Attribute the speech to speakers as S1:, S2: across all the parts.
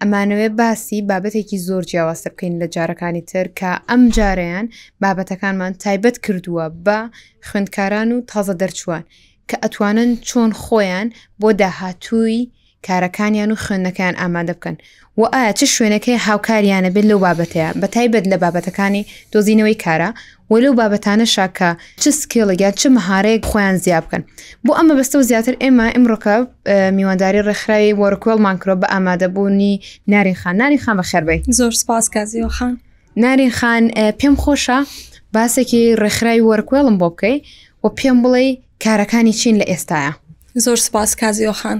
S1: ئەمانەوێ باسی بابەتێکی زۆر جیاوازتر بکەین لە جارەکانی تر کە ئەم جارەیان بابەتەکانمان تایبەت کردووە بە خوێندکاران و تازە دەرچووان کە ئەتوانن چۆن خۆیان بۆ داهاتووی کارەکانیان و خوێندنەکەیان ئامادە بکەن و ئایا چ شوێنەکەی هاوکاریانە بێت لەو بابەتەیە بە تایبەت لە بابەتەکانی دۆزینەوەی کارە و لەو بابەتانەشا کە چ سکێڵێک یان چ مەهارەیەک خۆیان زیاب بکەن بۆ ئەمە بەستەو زیاتر ئێمە ئمڕۆکە میوانداری ڕێکخراوی وەرکۆڵمان کرۆ بە ئامادەبوونی ناری خان ناری خان بە خێربی
S2: زۆر سپاس کازیەوە خان
S1: ناری خان پێم خۆشە باسێکی ڕێکخراوی وەرکوێڵم بۆ بکەی و پێم بڵێ کارەکانی چین لە ئێستاە
S2: زۆر سوپاس کازیۆ خان.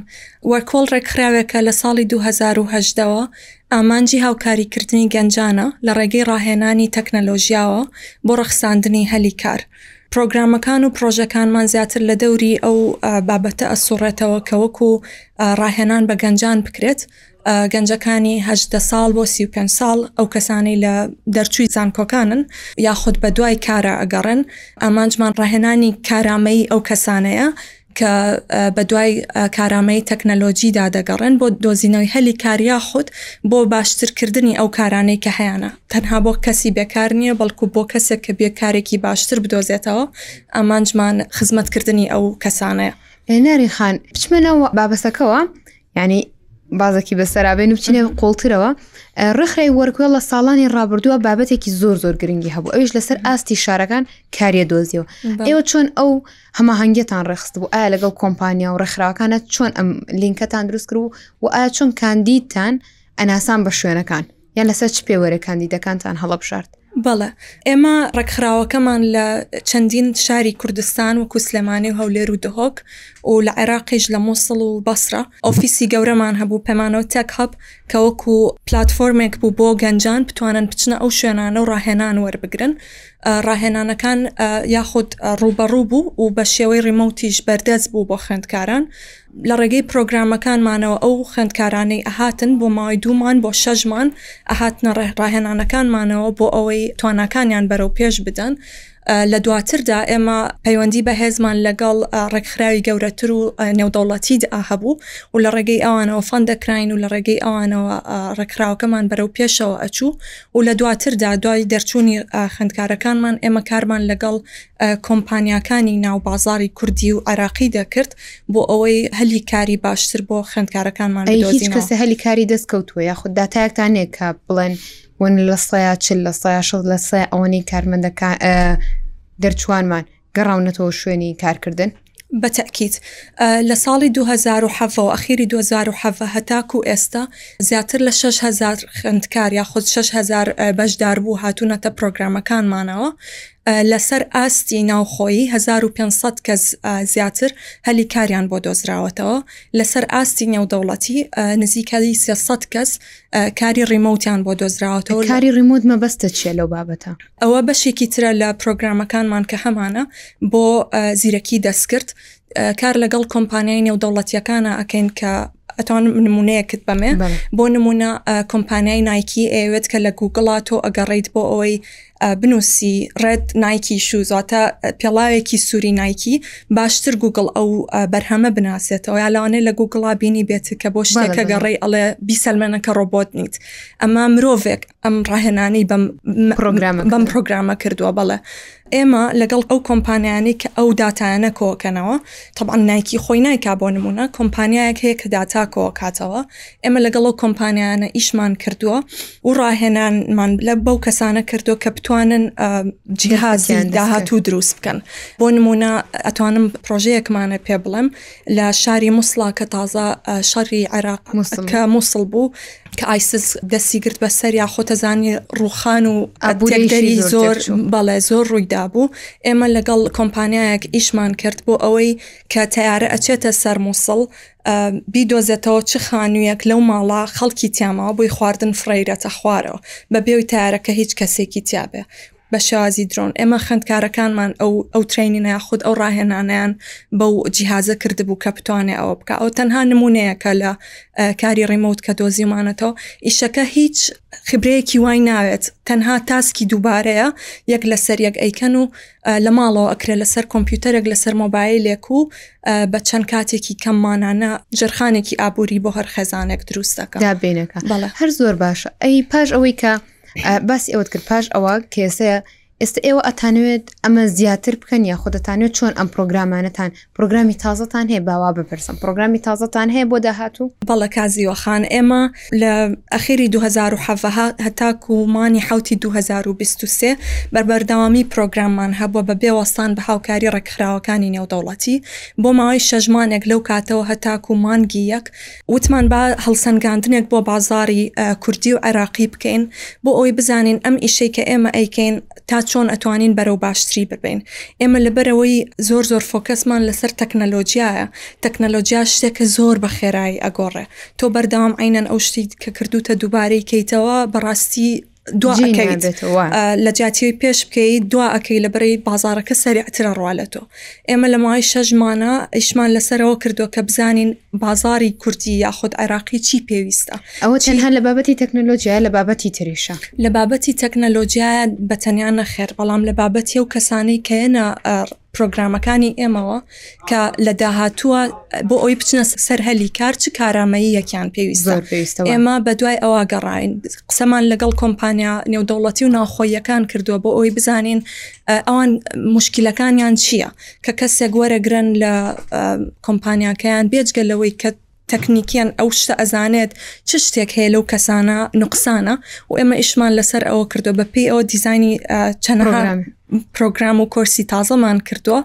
S2: وەرکۆڵ ڕێکخراوێکە لە ساڵی دوو هەزار و هەژدە وە ئامانجی هاوکاریکردنی گەنجانە لە ڕێگەی ڕاهێنانی تەکنەلۆژیاوە بۆ ڕەخساندنی هەلی کار. پرۆگرامەکان و پرۆژەکانمان زیاتر لە دەوری ئەو بابەتە ئەسوڕێتەوە کە وەکو ڕاهێنان بە گەنجان بکرێت گەنجەکانی هەژدە ساڵ بۆ سی و پێنج ساڵ ئەو کەسانەی لە دەرچووی زانکۆکانن یاخود بە دوای کارە ئەگەڕێن ئامانجمان ڕاهێنانی کارامەیی ئەو کەسانەیە کە بە دوای کارامەی تەکنەلۆجیدا دەگەڕێن بۆ دۆزینەوەی هەلی کاریا خودت بۆ باشترکردنی ئەو کارانەی کە هەیەە تەنها بۆ کەسی بێکار نییە بەڵکو بۆ کەسێک کە بێکارێکی باشتر بدۆزێتەوە ئامانجمان خزمەتکردنی ئەو کەسانەیە
S1: هێناری خان بچمەەوە بابەسەکەەوە ینی بازەکی بەسەرابێن و بچینە قوڵترەوە ڕخرای وەرگوێ لە ساڵانی ڕابردووە بابەتێکی زۆر زۆر گرنگی هەبوو ئەوش لەسەر ئاستی شارەکان کاریە دۆزیەوە ئێوە چۆن ئەو هەماهنگگەتان ڕێخست بوو ئایا لەگەڵ کۆمپانیا و ڕێکخراوەکانە چۆن ئەم لینکەتان دروست کرد و و ئایا چۆن کاندیدتان ئەناسان بە شوێنەکان یان لەسەر چ پێوەرە کاندیدەکانتان هەڵەبژارد؟
S2: بەڵێ ئێمە ڕێکخراوەکەمان لە چەندین شاری کوردستان وەکو سلێمانی و هەولێر و دهۆک و لە عێراقیش لە مووسڵ و بەسرە ئۆفیسی گەورەمان هەبوو پەمانەوە تێک هەب کە وەکو پلتفۆرمێک بوو بۆ گەنجان بتوانن بچنە ئەو شوێنانە و ڕاهێنان وەربگرن ڕاهێنانەکان یاخود ڕوبەڕوو بوو و بە شێوەی ڕیمەوتیش بەردەست بوو بۆ خوێندکاران لە ڕێگەی پرۆگرامەکانمانەوە ئەو خوێندکارانەی ئەهاتن بۆ ماوەی دوو مانگ بۆ شەش مانگ ئەهاتنە ڕێ ڕاهێنانەکانمانەوە بۆ ئەوەی تواناکانیان بەرەو پێش بدەن لە دواتردا ئێمە پەیوەندی بەهێزمان لەگەڵ ڕێکخراوی گەورەتر و نێودەوڵەتی دا هەبوو و لە ڕێگەی ئەوانەوە فەن دەکراین و لە ڕێگەی ئەوانەوە ڕێکخراوەکەمان بەرەو پێشەوە ئەچوو و لە دواتردا دوای دەرچوونی خوێندکارەکانمان ئێمە کارمان لەگەڵ کۆمپانیاکانی ناو بازاڕی کوردی و عێراقی دەکرد بۆ ئەوەی هەلی کاری باشتر بۆ خوێندکارەکانمان
S1: ئەی هیچ بدۆزینەوە. کەسە هەلی کاری دەست کەوتووە یاخود داتایەکتان هەیە کە بڵێن ون لە سەیا چل لە سەیا شەست لە سەیا ئەوەنەی کارمەندەکان اه، دەرچووانمان گەڕاونەتەوە شوێنی کارکردن؟
S2: بە تەئکید لە ساڵی دوو هەزار و حەڤە و ئەخیری دوو هەزار و حەڤە هەتاکوو ئێستا زیاتر لە شەش هەزار خوێندکار یاخود شەش هەزار بەشدار بوو هاتوونەتە پرۆگرامەکانمانەوە لە سەر ئاستی ناوخۆیی هەزار و پێنج سەد کەس زیاتر هەلی کاریان بۆ دۆزراوەتەوە لە سەر ئاستی نێودەوڵەتی نزیکەی سێ سەد کەس کاری ڕیموتیان بۆ دۆزراوەتەوە
S1: کاری ڕیموت مەبەستە چیە لەو بابەتە
S2: ئەوە بەشێکی ترە لە پرۆگرامەکانمان کە هەمانە بۆ زیرەکی دەستکرد کار لەگەڵ کۆمپانیای نێودەوڵەتیەکانە ئەکەین کە ئەتوان نمونەیەکت بەمێ بۆ نمونە کۆمپانیای نایکی ئەوێت کە لە گوگڵا تۆ ئەگەڕیت بۆ ئەوەی بنووسی ڕێد نایکی شوز واتە پێڵاوێکی سووری نایکی باشتر گوگڵ ئەو بەرهەمە بناسێتەوە یا لەوانێ لە گوگڵا بینی بێت کە بۆ شتێکە گەڕێ ئەڵێ بیسەلمێنەکە ڕۆبۆت نیت ئەمە مرۆڤێک ئەم ڕاهێنانی بەم پرۆگرامە بەم پرۆگرامە کردووە بەڵێ ئێمە لەگەڵ ئەو کۆمپانیانی کە ئەو داتایانە کۆکەنەوە تەبان نایکی خۆی نایکا بۆ نمونە کۆمپانیایەک هەیە کە داتا کۆکاتەوە ئێمە لەگەڵ ئەو کۆمپانیانە ئیشمان کردووە و ڕاهێنانمان لە بەو کەسانە کردو کە بتوانن جیهازیان داهاتوو دروست بکەن بۆ نمونە ئەتوانم پرۆژەیەکمانە پێ بڵێم لە شاری مووسڵا کە تازە شەڕی عێراق کە مووسڵ بوو کە ئایسس دەستی گرت بە سەر یا خۆتەزانی ڕوخان و ئەبووری زۆر بەڵێ زۆر ڕوویدا بوو ئێمە لەگەڵ کۆمپانیایەک ئیشمان کرد بۆ ئەوەی کە تیارە ئەچێتە سەر مووسڵ بیدۆزێتەوە چ خانوویەک لەو ماڵە خەڵکی تیاماوە بۆی خواردن فڕێیرێتە خوارەوە بە بێوی تارەکە هیچ کەسێکی تیاابێ بە شازی درۆن ئێمە خوێندکارەکانمان ئەو ئەو ترینی نە خود ئەو ڕاهێنانیان بەو جیهازە کردبوو کە بتوانێ ئەوە بکە ئەو تەنها نمونەیەەکە لە کاری ڕیموت کە دۆزیمانەتەوە ئیشەکە هیچ خبرەیەکی وای ناوێت تەنها تاسکی دووبارەیە یەک لەسەر یەک ئەیکەن و لە ماڵەوە ئەکرێ لەسەر کۆمپیوتەرێک لەسەر مۆبایلێک و بە چەند کاتێکی کەم مانانە جرخانێکی ئابووری بۆ هەر خێزانێک دروست دەکە
S1: دابینەکە بەڵێ هەر زۆر باشە ئەی پاش ئەوەی کە باسی ئەوەت کرد پاش ئەوە کێسەیە ئێستا ئێوە ئەتانوێت ئەمە زیاتر بکەن یا خۆدەتانوێت چۆن ئەم پرۆگرامانەتان پرۆگرامی تازەتان هەیە باوا بپرسم پرۆگرامی تازەتان هەیە بۆ داهاتوو
S2: بەڵە کازیوەخان ئێمە لە ئەخیری 2010 هەتاکومانی حوتی 2023 بەربەردەوامی پرۆگراممان هەبووە بە بێوەستان بە هاوکاری ڕێکخراوەکانی نێودەوڵەتی بۆ ماوەی شەژمانێک لەو کاتەوە هەتاکو مانگی یەک وتمان با هەڵسەنگاندنێک بۆ بازاری کوردی و عێراقی بکەین بۆ ئەوی بزانین ئەم ئیشەی کە ئێمە ئەیکەین تا چۆن ئەتوانین بەرەو باشتری ببەین ئێمە لەبەرەوەی زۆر زۆر فۆکەسمان لەسەر تەکنەلۆجیایە تەکنەلۆجیا شتێکە زۆر بە خێرایی ئەگۆڕێ تۆ بەردەوام عینەن ئەو شتی کە کردوتە دووبارەی کەیتەوە بەڕاستی دوکەیت لە جیاتی پێش بکەیت دو ئەەکەی لە بەری بازارەکە سەریعترە ڕوا لە تۆ ئێمە لە ماوەی شەش مانە ئیشمان لەسەر ئەوە کردووە کە بزانین بازاری کوردی یاخود عێراقی چی پێویستە
S1: ئەوە تەنها لە بابەتی تەکنەلۆژیای لە بابەتی تریشە
S2: لە بابەتی تەکنەلۆژیایە بە تەنیا نەخێر بەڵام لە بابەتی و کەسانی کەێنە پرۆگرامەکانی ئێمەوە کە لە داهاتووە بۆ ئەوی بچنە سەر هەلی کار چ کارامەیی یەکیان پێویستە پێویستە ئێمە بە دوای ئەوە گەڕین قسەمان لەگەڵ کۆمپانیا نێودەوڵەتی و ناوخۆیەکان کردووە بۆ ئەوی بزانین ئەوان مشکلەکانیان چییە کە کەسێک وەرەگرن لە کۆمپانیاکەیان بێجگە لەوەی کە تەکنیکیان ئەو شتە ئەزانێت چ شتێک هەیە لەو کەسانە نقصانە و ئێمە ئیشمان لەسەر ئەوە کردو بە پێی ئەوە دیزانی چەنەها پرۆگرام و کۆرسی تازەمان کردووە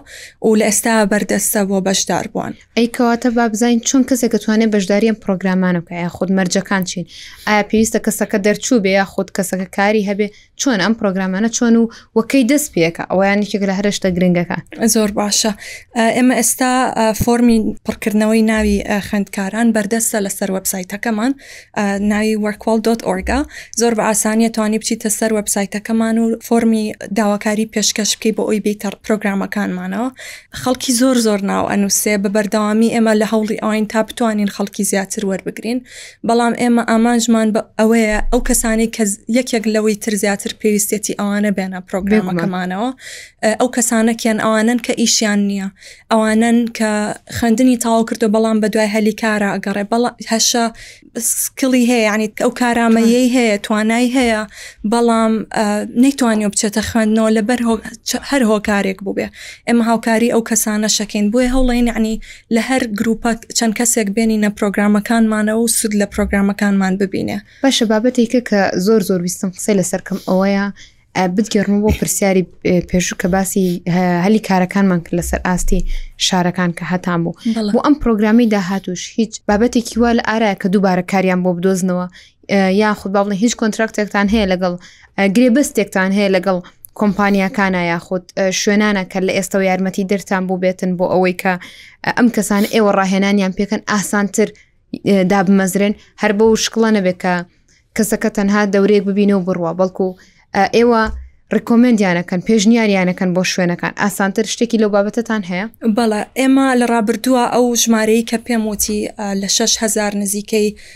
S2: و لە ئێستا بەردەستە بۆ بەشدار بووان
S1: ئەی کەواتە با بزانین چۆن کەسێک دەتوانێت بەشداریان پرۆگرامانە بکە یا خود مەرجەکان چین ئایا پێویستە کەسەکە دەرچوو بێ یا خود کەسەکە کاری هەبێ چۆن ئەم پرۆگرامانە چۆن و وەکەی دەست پێکە ئەویان یەکێک لە هەرشتە گرنگەکە
S2: زۆر باشە ئێمە ئێستا فۆمی پڕکردنەوەی ناوی خوێندکاران بەردەستە لەسەر وەبسایتەکەمان ناوی وەرکۆڵ دۆت ئۆرگا زۆر بە ئاسانیە توانی بچیتە سەر وەبسایتەکەمان و فۆمی داواکاری پێشکەش بکەی بۆ ئەوی بیتەڕ پرۆگرامەکانمانەوە خەڵکی زۆر زۆر ناو ئەنووسێ بە بەردەوامی ئێمە لە هەوڵی ئاین تا بتوانین خەڵکی زیاتر وەربگرین بەڵام ئێمە ئامانجمان بە ئەوەیە ئەو کەسانی کە یەکێک لەوەی تر زیاتر پێویستێتی ئەوانە بێنە پرۆگرامەکەمانەوە ئەو کەسانە کێن ئەوانن کە ئیشیان نییە ئەوانن کە خوێندنی تاو کردو بەڵام بە دوای هەلی کارە ئەگەڕێ بەڵ هەشە سکڵی هەیە ینی ئەو کارامەیەی هەیە توانای هەیە بەڵام نەیتوانانی بچێتە خوێندنەوە لەبەر هەر هۆکارێک بووبێ ئێمە هاوکاری ئەو کەسانە شەکەین بۆیە هەوڵێن عنی لە هەر گروپەک چەند کەسێک بێنینە پرۆگرامەکانمانەوە و سود لە پرۆگرامەکانمان ببینێ.
S1: باشە بابەتێکە کە زۆر زۆر ویستم قسەی لەسەر کەم ئەوەیە بتگەڕمە بۆ پرسیاری پێشوو کە باسی هەلی کارەکانمان کرد لەسەر ئاستی شارەکان کە هەتان بوو بۆ ئەم پرۆگرامی داهاتوش هیچ بابەتێکی وا لە ئارا کە دووبارە کاریان بۆ بدۆزنەوە یاخود باڵی هیچ کۆنتراکتێکتان هەیە لەگەڵ گرێبەستێکتان هەیە لەگەڵ کۆمپانیاکانە یاخود شوێنانە کە لە ئێستا یارمەتی درتان بوو بێتن بۆ ئەوەی کە ئەم کەسان ئێوە ڕاهێنانیان پێکەن ئاسانتر دابمەزرێن هەر بە و شکڵە نەبێت کە کەسەکە تەنها دەورێک ببینە و بڕوە بەڵکو ئێوە ڕکۆمنندیانەکەن پێشنیاریانەکەن بۆ شوێنەکان ئاسانتر شتێکی لەو بابەتتان هەیە
S2: بەڵە ئێمە لە ڕابردووە ئەو ژمارەی کە پێم وتی لە 6هزار نزیکەی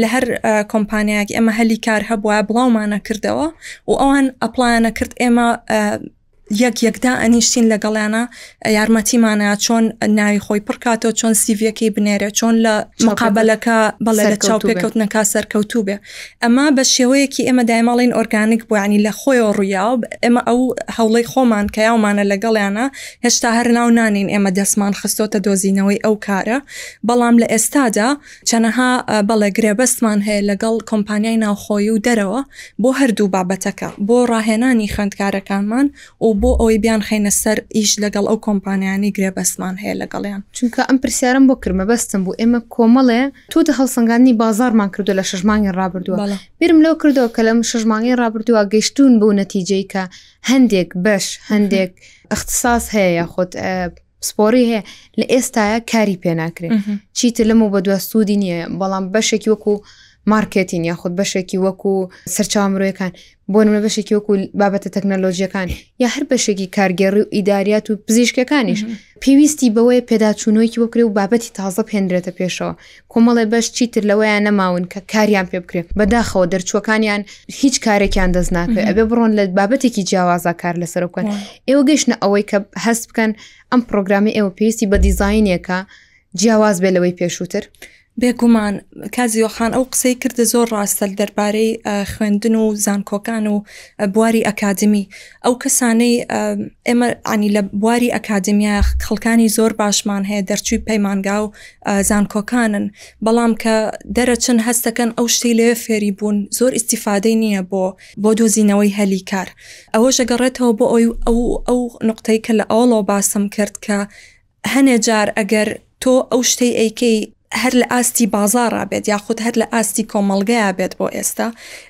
S2: لە هەر کۆمپانیایەک ئێمە هەلی کار هەبووە بڵاومانە کردەوە و ئەوان ئەپلایانە کرد ئێمە یەک یەکدا ئەنیشتین لەگەڵیانە یارمەتیمانە چۆن ناوی خۆی پڕکاتەوە چۆن سیڤەکەی بنێرە چۆن لە مقابلەکە بەڵێ لە چاو پێکەوتنەکە سەرکەوتوو بێ ئەمە بە شێوەیەکی ئێمە دایماڵین ئۆرگانیک بۆیانی لە خۆیەوە ڕویاو ئێمە ئەو هەوڵی خۆمان کە یاومانە لەگەڵیانە هێشتا هەر ناو نانین ئێمە دەستمان خستۆتە دۆزینەوەی ئەو کارە بەڵام لە ئێستادا چەنەها بەڵێ گرێبەستمان هەیە لەگەڵ کۆمپانیای ناوخۆیی و دەرەوە بۆ هەردوو بابەتەکە، بۆ ڕاهێنانی خوێندکارەکانمان و بۆ ئەوەی بیانخەینە سەر ئیش لەگەڵ ئەو کۆمپانیانەی گرێبەستمان هەیە لەگەڵیان.
S1: چونکە ئەم پرسیارەم بۆ کرد مەبەستم بوو ئێمە کۆمەڵێ تووتە هەڵسەنگاندنی بازاڕمان کردووە لە شەش مانگی ڕابردووە، بەڵێ. بیرم لەوە کردەوە کە لەم شەش مانگەی ڕابردووە گەیشتوون بەو نەتیجەی کە هەندێک بەش هەندێک ئیختیساس هەیە یاخود پسپۆڕی هەیە لە ئێستاە کاری پێ ناکرێت چیتر لەمە بەدووە سوودی نییە بەڵام بەشێکی وەکو مارکێتین یاخود بەشێکی وەکو سەرچاو مرۆیەکان بۆ نمە بەشێکی وەکو بابەتە تەکنەلۆژیەکان یا هەر بەشێکی کارگێڕی و ئیداریات و پزیشکەکانیش پێویستی بەوەی پێداچوونەوەیکی بکرێ و بابەتی تازە پێنرێتە پێشەوە کۆمەڵێ بەش چیتر لەوەیان نەماون کە کاریان پێ بکرێت بەداخەوە دەرچووەکانیان هیچ کارێکیان دەست ناکرێت ئەبێ بڕۆن لە بابەتێکی جیاوازە کار لەسەر بکەن ئێوە گەشتە ئەوەی کە هەست بکەن ئەم پرۆگرامی ئێوە پێویستی بە دیزینێکە جیاواز بێ لەوەی پێشووتر
S2: بێگومان کازیۆخان ئەو قسەی کردە زۆر ڕاستە دەربارەی خوێندن و زانکۆکان و بواری ئەکادمی ئەو کەسانەی ئێمە عنی لە بواری ئەکادمیا خەڵکانی زۆر باشمان هەیە دەرچووی پەیمانگا و زانکۆکانن بەڵام کە دەرەچن هەستەکەن ئەو شتی لێ فێری بوون زۆر ئیسیفادەی نییە بۆ بۆ دۆزینەوەی هەلی کار ئەوە ژەگەڕێتەوە بۆ ئەوی ئەو ئەو نقطەی کە لە ئەوڵۆ باسم کرد کە هەنێ جار ئەگەر تۆ ئەو شتەی ئەیکەی هەر لە ئاستی بازاڕا بێت یاخود هەر لە ئاستی کۆمەڵگەیا بێت بۆ ئێستا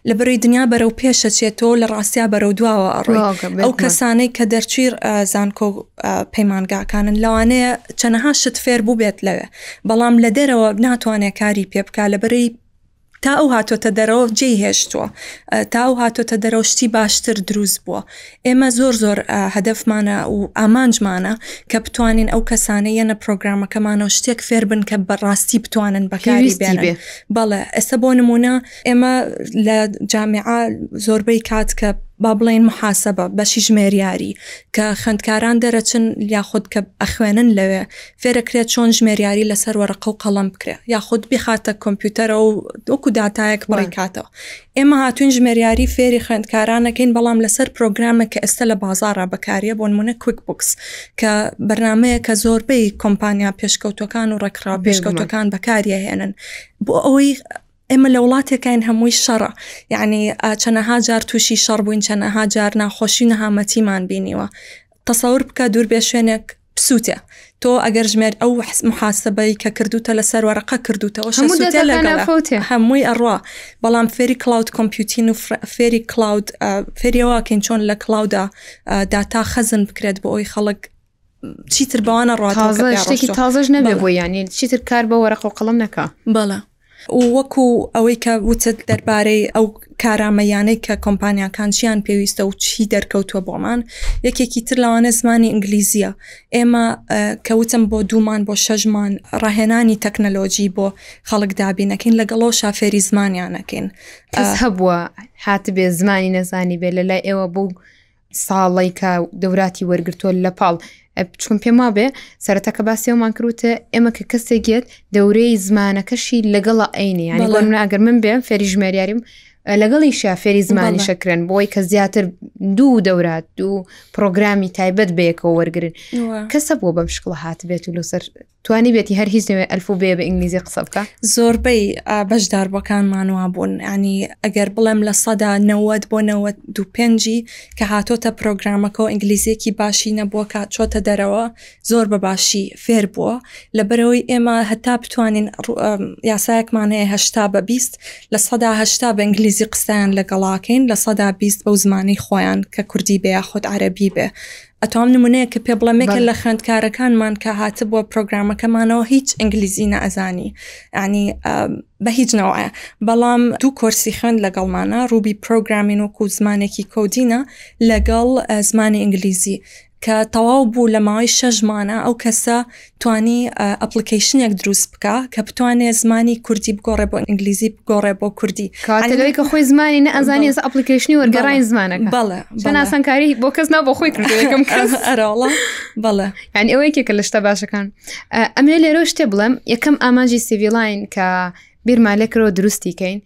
S2: لە بەرەی دنیا بەرەو پێشە چێت تۆ لە ڕاستیا بەرەو دواوە ئەڕۆی واقع بێت ئەو من. کەسانەی کە دەرچوی ئە، زانکۆ و ئە، پەیمانگاکانن لەوانەیە چەنەها شت فێر بوبێت لەوێ بەڵام لە دەرەوە ناتوانێ کاری پێ بکا لە بەرەی تا ئەو هاتۆتە دەرەوە جێی هێشتووە تا ئەو هاتۆتە دەرەوە شتی باشتر دروست بووە ئێمە زۆر زۆر هەدەفمانە و ئامانجمانە کە بتوانین ئەو کەسانە یەنە پرۆگرامەکەمانەوە شتێک فێربن کە بەڕاستی بتوانن بەکاری بێنێ بەڵێ ئێستا بۆ نمونە ئێمە لە جامعا زۆربەی کات کە با بڵێن محاسبە بەشی ژمێریاری کە خوێندکاران دەرەچن یاخود کە ئەخوێنن لەوێ فێرەکرێت چۆن ژمێریاری لەسەر وەرەقە و قەڵەم بکرێت یاخود بخاتە کۆمپیوتەرەوە و وەکو داتایەک بڕیکاتەوە ئێمە هاتوین ژمێریاری فێری خوێندکارانەکەین بەڵام لەسەر پرۆگرامە کە ئێستا لە بازارڕا بەکاریە بۆ نمونە کوک بکس کە بەرنمەیە کە زۆربەی کۆمپانیا پێشکەوتەکان و ڕێکخراو پێشکەوتەکان بەکاریە هێنن بۆ ئەوەی ئێمە لە وڵاتێکین هەمووی شەڕە یعنی چەنەها جار تووشی شەڕ بووین چەنەها جار ناخۆشی نەهامەتیمان بینیوە تەسەور بکە دوور بێ شوێنێک سووتێ تۆ ئەگەر ژمێر ئەو حس محاسبەی کە کردوتە لەسەر وەرەقە کردوتەوە هەمووی ئەڕوا بەڵام فێری کلااود کۆمپیوتین و فێری کلااود فێریەوەکەین چۆن لە کلااودا داتا خەزن بکرێت بۆ ئەوی خەڵک چیتر بەوانە
S1: ڕاتازە شتێکی تازەش نەبێ بۆ یانین چیتر کار بە وەرەقە و قەڵم نەکە
S2: بەڵە و وەکو ئەوەی کە وتت دەربارەی ئەو کارامەییانەی کە کۆمپانیاکان چیان پێویستە و چی دەرکەوتووە بۆمان یەکێکی تر لەوانە زمانی ئینگلیزیە ئێمە کەوتم بۆ دوومان بۆ شەژمان ڕاهێنانی تەکنەلۆجی بۆ خەڵک دابینەکەین لەگەڵۆ شافێری زمانیانەکەین
S1: کەس هەبووە هاتبێ زمانی نەزانی بێ لەلای ئێوە بوو ساڵیکە دەوراتی وەرگتووە لە پاڵ چون پێم وابێ سەرەتەکە باسیەوەمان کروتە ئێمە کە کەسێک گێت دەورەی زمانەکەشی لەگەڵە ئەینی یانی بۆ من ئەگەر من بێم فێری ژمێریاریم لەگەڵی شافێری زمانی شەکرن بۆی کە زیاتر دوو دەورات دوو پرۆگرامی تایبەت بەیەکەوە وەرگن کەسە بۆ بەم شکڵ هات بێت و لەسەر توانیبێتی هەر هیچ نەوێ ئەلف و بێ بە ئینگلیزی قسە بکا.
S2: زۆربەی بەشداربووەکانمان وا بوون ینی ئەگەر بڵێم لە سەدا نەوەد بۆ نەوە دوو پێنجی کە هاتۆتە پرۆگرامەکە و ئینگلیزیەکی باشی نەبووە کە چۆتە دەرەوە زۆر بە باشی فێر بووە لەبەرەوەی ئێمە هەتا بتوانین یاسایەکمان هەیە هەشتا بە بیست لە سەدا هەشتا بە ئینگلیزی قسەیان لەگەڵاکەین لە سەدا بیست بەو زمانی خۆیان کە کوردی بێ یاخود عەربی بێ ئەتوام نمونەیەکە پێ بڵێم یەکە لە خوێندکارەکانمان کە هاتبووە پرۆگرامەکەمانەوە هیچ ئینگلیزی نەزانی ینی بە هیچ نەوەە بەڵام دوو کۆرسی خوێن لەگەڵمانە ڕوبی پرۆگرامین وەکو زمانێکی کۆدینە لەگەڵ زمانی ئینگلیزی کە تەواو بوو لە ماوەی شەژمانە ئەو کەسە توانی ئەپڵکەیشنێک دروست بکە کە بتوانێ زمانی کوردی بگۆڕێ بۆ ئینگلیزی بگۆڕێ بۆ کوردی
S1: کاتەوەی کە خۆی زمانی نە ئەزانی ئێستا ئەپلیکیشنی وەرگەڕین زمانە
S2: بەڵێ
S1: شەناسەنکاری بۆ کەس نا بۆ خۆی کردەکەم
S2: ئەرەڵە بەڵێ
S1: یان ئەوەی کێکە لە شتە باشەکان ئەمێ لێرە شتێ بڵێم یەکەم ئاماژی سیڤیلاین کە بیرمان لێکەوە دروستی کەین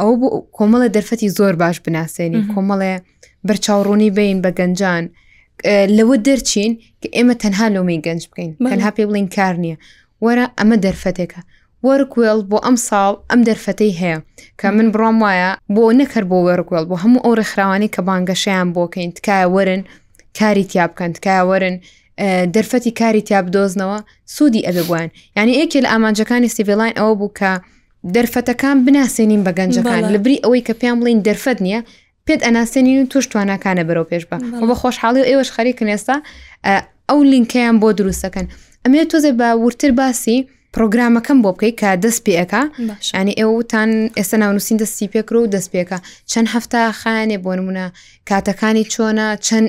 S1: ئەو بۆ کۆمەڵە دەرفەتی زۆر باش بناسێنی کۆمەڵێ بەرچاوڕوونی بین بە گەنجان لەوە دەرچین کە ئێمە تەنها لۆمەی گەنج بکەین تەنها پێ بڵین کار نییە وەرە ئەمە دەرفەتێکە وەرکوێڵ بۆ ئەم ساڵ ئەم دەرفەتەی هەیە کە من بڕام وایە بۆ نەکرد بۆ وەرکوێڵ بۆ هەموو ئەو ڕێکخراوانی کە بانگەشیان بۆکەین تکایە وەرن کاری تیا بکەن تکایە وەرن دەرفەتی کاری تیا بدۆزنەوە سوودی ئەبێ بووان یعنی یەکێ لە ئامانجەکانی سیڤلاین ئەوە بوو کە دەرفەتەکان بناسێنین بە گەنجەکان لەبری ئەوەی کە پێیان بڵین دەرفەت نییە پێت ئەناسێنین و توش تواناکانە بەرەو پێش بە و بە خۆشحاڵی و ئێوەش خەریکن ئێستا ئەو لینکەیان بۆ دروستەکەن ئەمێ تۆزێ بە ورتر باسی پرۆگرامەکەم بۆ بکەیت کە دەست پێەکە ینی ئێوەتان ئێستا ناونووسین دەستی پێکرۆ و دەست پێەکە چەند هەفتا خانێ بۆ نمونە کاتەکانی چۆنە چەند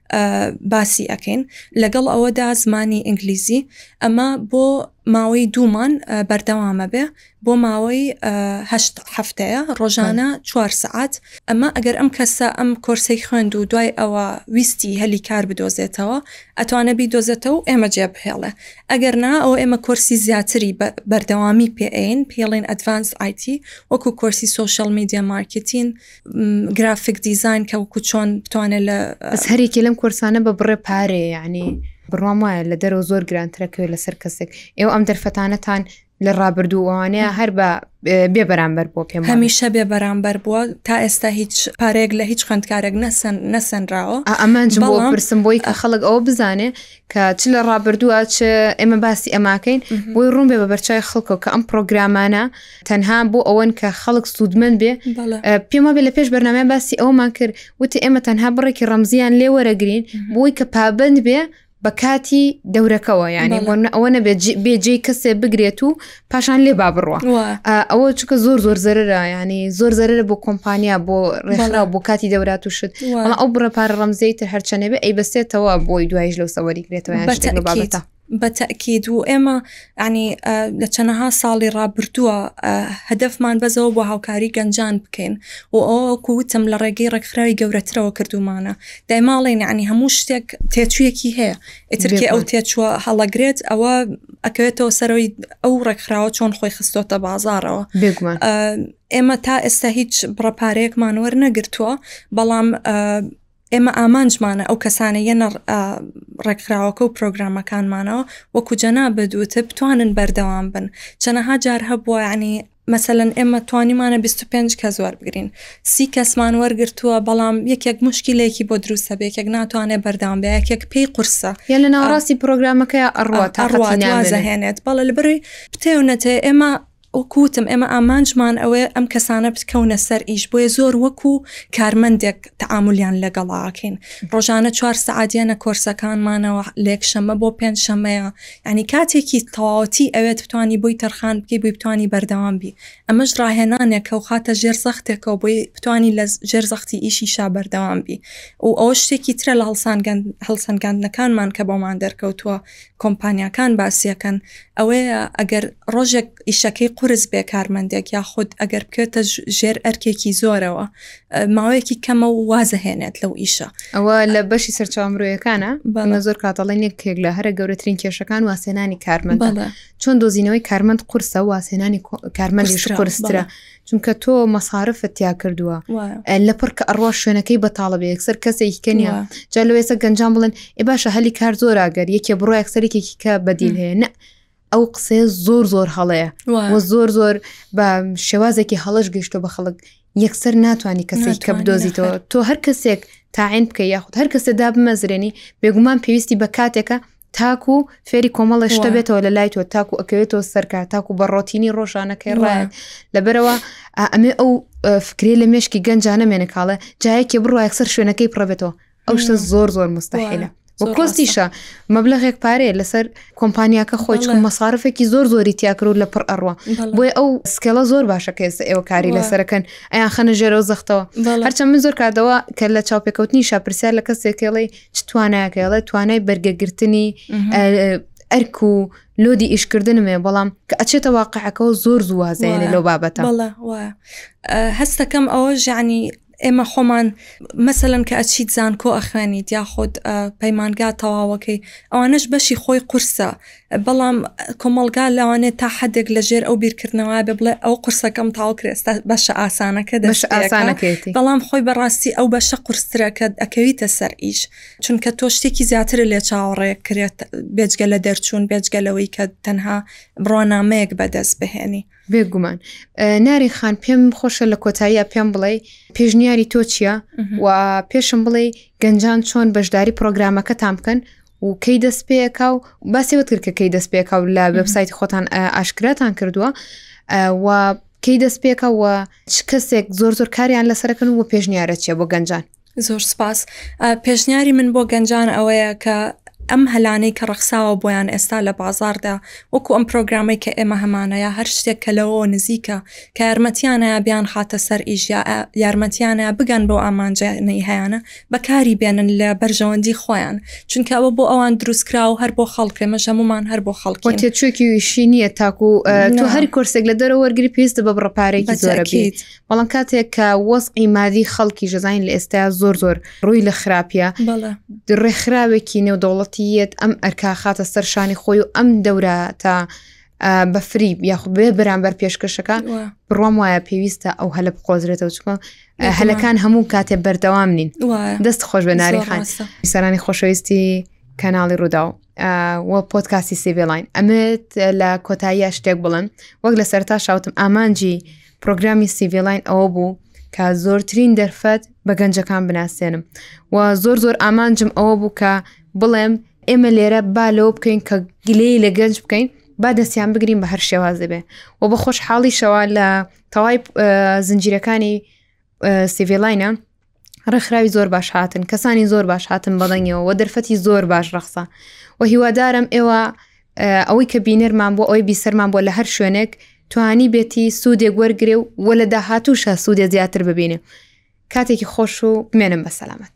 S2: باسی ئەکەین لەگەڵ ئەوەدا زمانی ئینگلیزی ئەمە بۆ ماوەی دوومان بەردەوامە بێ بۆ ماوەی هەفتەیە ڕۆژانە چوار سعات ئەمە ئەگەر ئەم کەسە ئەم کۆرسی خوێند و دوای ئەوە ویستی هەلی کار بدۆزێتەوە ئەتوانە بی دۆزێتەوە و ئێمە جێ بهێڵێ ئەگەر نا ئەو ئێمە کۆرسی زیاتری بەردەوامی پێین پێڵێن ئەدڤانس ئایتی وەکو کۆرسی سوۆشل میدیا مارکتین گرافک دیزان کە وکو چۆن بتوانێت لە ئەس
S1: هەرێکی لەم کورسانە بە بڕێ پارێ یعنی بڕام وایە لە دەرەوە زۆر گرانترەکەوێت لەسەر کەسێک ئێوە ئەم دەرفەتانەتان لە ڕابردووانەیە هەر بە بێ بەرامبەر بۆ پێم
S2: هەمیشە بێ بەرامبەر بووە تا ئێستا هیچ پارێک لە هیچ خوندکارێک نەسەن نەسەنراوە
S1: ئەمان پرسم بۆی کە خەڵک ئەوە بزانێ کە چ لە ڕابردووە چ ئێمە باسی ئەماکەین بۆی ڕوون بێ بە بەرچای خەڵکەوە کە ئەم پرۆگرامانە تەنها بۆ ئەوەن کە خەڵک سوودمەند بێ پێم وابێ لە پێش بەرنامیان باسی ئەومان کرد وتی ئێمە تەنها بڕێکی ڕەمزیان لێ وەرەگرین بۆی کە پابند بێ بە کاتی دەورەکەەوە ینی بۆ ئەوە نەبێت بێجێ کەسێ بگرێت و پاشان لێ با بڕوە ئەوە چکە زۆر زۆر زەررە ینی زۆر زەررە بۆ کۆمپانیا بۆ ڕێخرا بۆ کاتی دەورات و شت ئەو بڕە پارە ڕەمزەی تر هەرچەنەبێ ئەی بەسێتەوە بۆی دوایش لەو سەوەری گرێتەوە بابەتە.
S2: بە تەئکید و ئێمە ینی لە چەنەها ساڵی ڕابردووە هەدەفمان بەزەوە بۆ هاوکاری گەنجان بکەین و ئەوە کووتم لە ڕێگەی ڕێکخراوی گەورەترەوە کردومانە دەماڵین عنی هەموو شتێک تێچوویەکی هەیە ئترکی ئەو تێچووە هەڵەگرێت ئەوە ئەکەوێتەوە سەرەوەی ئەو ڕێکخراوە چۆن خۆی خستۆتە بازارەوە بێگومان ئێمە تا ئێستا هیچ بڕەپارەیەکمان وەرنەگرتووە بەڵام ئێمە ئامانجمانە ئەو کەسانە یەنە ڕێکخراوەکە و پرۆگرامەکانمانەوە وەکو جەنابت وتە بتوانن بەردەوام بن چەنەها جار هەبووە ینی مەسەەن ئێمە توانیمانە 25 کە زۆر بگرین سی کەسمان وەرگتووە بەڵام یەکێک مشکلێکی بۆ دروستە بێکێک ناتوانێت بەردەوام بە یەکێک پێی قورسە
S1: یان لە ناوڕاستی پرۆگرامەکە ئەڕوات
S2: ئەڕوازەهێنێت بەڵە لە بەروی پتێونەتێ ئێمە وەکو وتم ئێمە ئامانجمان ئەوەیە ئەم کەسانە بتکەونە سەر ئیش بۆیە زۆر وەکو کارمەندێک تەعامولیان لەگەڵا ئەکەین ڕۆژانە چوار سەعات یەنە کۆرسەکانمانەوە لە یەکشەممە بۆ پێنج شەمەیە یانی کاتێکی تەواوەتی ئەوێت بتانی بۆی تەرخان بکەی بۆی بتانی بەردەوام بی ئەمەش ڕاهێنانێکە و خاتە ژێر زەختێکەوە بۆی بتانی لە ژێر زەختی ئیشیشا بەردەوام بی و ئەوە شتێکی ترە لە هەڵسانگەن هەڵسەنگاندنەکانمان کە بۆمان دەرکەوتووە کۆمپانیاکان باسیەکەن ئەوەیە ئەگەر ڕۆژێک ئیشەکەی قورس بێ کارمەندێک یاخود ئەگەر بکوێتە ژێر ئەرکێکی زۆرەوە ماوەیەکی کەمە و وازەهێنێت لەو ئیشە
S1: ئەوە لە بەشی سەرچاو مرۆیەکانە بەڵە زۆر کاتەڵێن یەکێک لە هەرە گەورەترین کێشەکان واسێنانی کارمەندە چۆن دۆزینەوەی کارمەند قورسە واسێنانی کارمەندیش قرسترە چونکە تۆ مەسارفت تیا کردووە لە پڕ کە ئەڕوا شوێنەکەی بەتاڵە بێ یەکسەر کەسێکی کەنیە جا لە ێستا گەنجان بڵێن ئێ باشە هەلی کار زۆراگەر یەکێ بڕۆ یەکسەرێکێکی کە بەدیل هەیە نە ئەو قسێ زۆر زۆر هەڵەیە زۆر زۆر بە شێوازێکی هەڵش گەشتۆ بە خەڵک یەکسەر ناتوانانی کەسێک کە بدۆزیتەوە تۆ هەر کەسێک تاعین بکە یاخود هەر کەسێ دا بمەزرێنی بێگومان پێویستی بە کاتێکە تاکو فێری کۆمەڵە شتە بێتەوە لە لای تۆ تاکو ئەکەوێتەوە سەرکە تاکو بە ڕۆتینی ڕۆژانەکەی ڕایەت لەبەرەوە ئەمێ ئەو فکرێ لە مێشکی گەنجانە مێنکاڵە جایەکی بڕایەک سەر شوێنەکەی پڕەبێتەوە ئەو شتە زۆر زۆر مستحیلە کۆستیشە مەبلغێک پارێ لەسەر کۆمپانیاکە خۆی چون مەسارفێکی زۆر زۆری تیاکر و لە پڕ ئەڕوە بۆی ئەو سکێڵە زۆر باشە کە ئێستا ئێوە کاری لەسەرەکەن ئەیان خەنە ژێرەوە زەختەوە هەرچەند من زۆر کاتەوە کە لە چاوپێکەوتنی شاپرسیار لە کەسێکێڵی چ توانایەکە ئەڵێ توانای بەرگەگرتنی ئەرک و لۆدی ئیشکردنمێ بەڵام کە ئەچێتە واقعەکەەوە زۆر زوازێنێ لەو بابەتە
S2: هەستەکەم ئەوە ژانی ئێمە خۆمان مەسەن کە ئەچیت زانکۆ ئەخوێنیت یاخود پەیمانگا تەواوەکەی ئەوانش بەشی خۆی قورسە بەڵام کۆمەڵگا لەوانێ تا حەدێک لە ژێر ئەو بیرکردنەوە بێ بڵێ ئەو قرسەکەم تاو کرێ ئێستا بەشە ئاسانەکە
S1: دەش بەشە ئاسانەکەیەتی
S2: بەڵام خۆی بەڕاستی ئەو بەشە قورسترەکە ئەکەویتە سەر ئیش چونکە تۆ شتێکی زیاتر لێ چاوەڕێ کرێت بێجگە لە دەرچوون بێجگە لەوەی کە تەنها بڕوانامەیەک بەدەست بهێنی
S1: بێ گومان ناری خان پێم خۆشە لە کۆتاییە پێم بڵێ پێشنیاری تۆ چییە و پێشم بڵێ گەنجان چۆن بەشداری پرۆگرامەکەتان بکەن و کەی دەست پێەکە و باسیوت کرد کە کەی دەست پێکە و لە وبسایتی خۆتان ئاشکراتان کردووە و کەی دەست پێکە و چ کەسێک زۆر زۆر کاریان لەسەرەکەن و پێشنیارە چیە بۆ گەنجان
S2: زۆر سپاس پێشنیاری من بۆ گەنجان ئەوەیە کە ئەم هەلانەی کە ڕەخساوە بۆیان ئێستا لە بازاردا وەکو ئەم پرۆگرامەی کە ئێمە هەمانەیە هەر شتێک کە لەوەوە نزیکە کە یارمەتیانە بیان خاتە سەر ئیش یارمەتیانە بگەن بۆ ئامانجیانەی هەیەە بەکاری بێنن لە بەرژەوەندی خۆیان چونکە ئەوە بۆ ئەوان دروستکرا و هەر بۆ خەڵکێ مەشەمومان هەر بۆ خەڵکی
S1: تێچوێکی ویشی نییە تاکو تۆ هەر کۆرسێک لە دەرە وەرگری پێستە بە بڕپارێکی زۆرەکەیت بەڵام کاتێک کە وەزعی مادی خەڵکی ژەزانین لە ئێستا زۆر زۆر ڕووی لە خراپە ڕێکخراوێکی نێودەوڵەتی یەت ئەم ئەرکا خاتە سەر شانی خۆی و ئەم دەورە تا بەفری یاخود بێ بەرامبەر پێشکەشەکە بڕۆم وایە پێویستە ئەو هەلە بقۆزرێتەوە چکۆ هەلەکان هەموو کاتێ بەردەوام نین دەست خۆش بە ناری خان سەرانی خۆشەویستی کەناڵی ڕوودا و وە پۆتکاسی سیڤێلاین ئەمێت لە کۆتاییە شتێک بڵن وەک لە سەرتا شاوتم ئامانجی پرۆگرامی سیڤلاین ئەوە بوو کە زۆرترین دەرفەت بە گەنجەکان بناسێنم و زۆر زۆر ئامانجم ئەوە بوو کە بڵێم ئێمە لێرە با لەوە بکەین کە گلەی لە گەنج بکەین با دەستیان بگرین بە هەر شێواز دەبێ و بە خۆشحاڵیشەوە لە تەوای زنجیرەکانی سیڤلاینە ڕێکخراوی زۆر باش هاتن کەسانی زۆر باش هاتن بەڵنگەوە و دەرفەتی زۆر باش ڕەخسا و هیوادارم ئێوە ئەوەی کە بینەرمان بۆ ئەوەی بیسەرمان بۆ لە هەر شوێنێک توانی بێتی سوودێک وەرگێ و وە لە داهاتووشە سوودێ زیاتر ببینێ کاتێکی خۆش و بمێنم بە سەلامەت.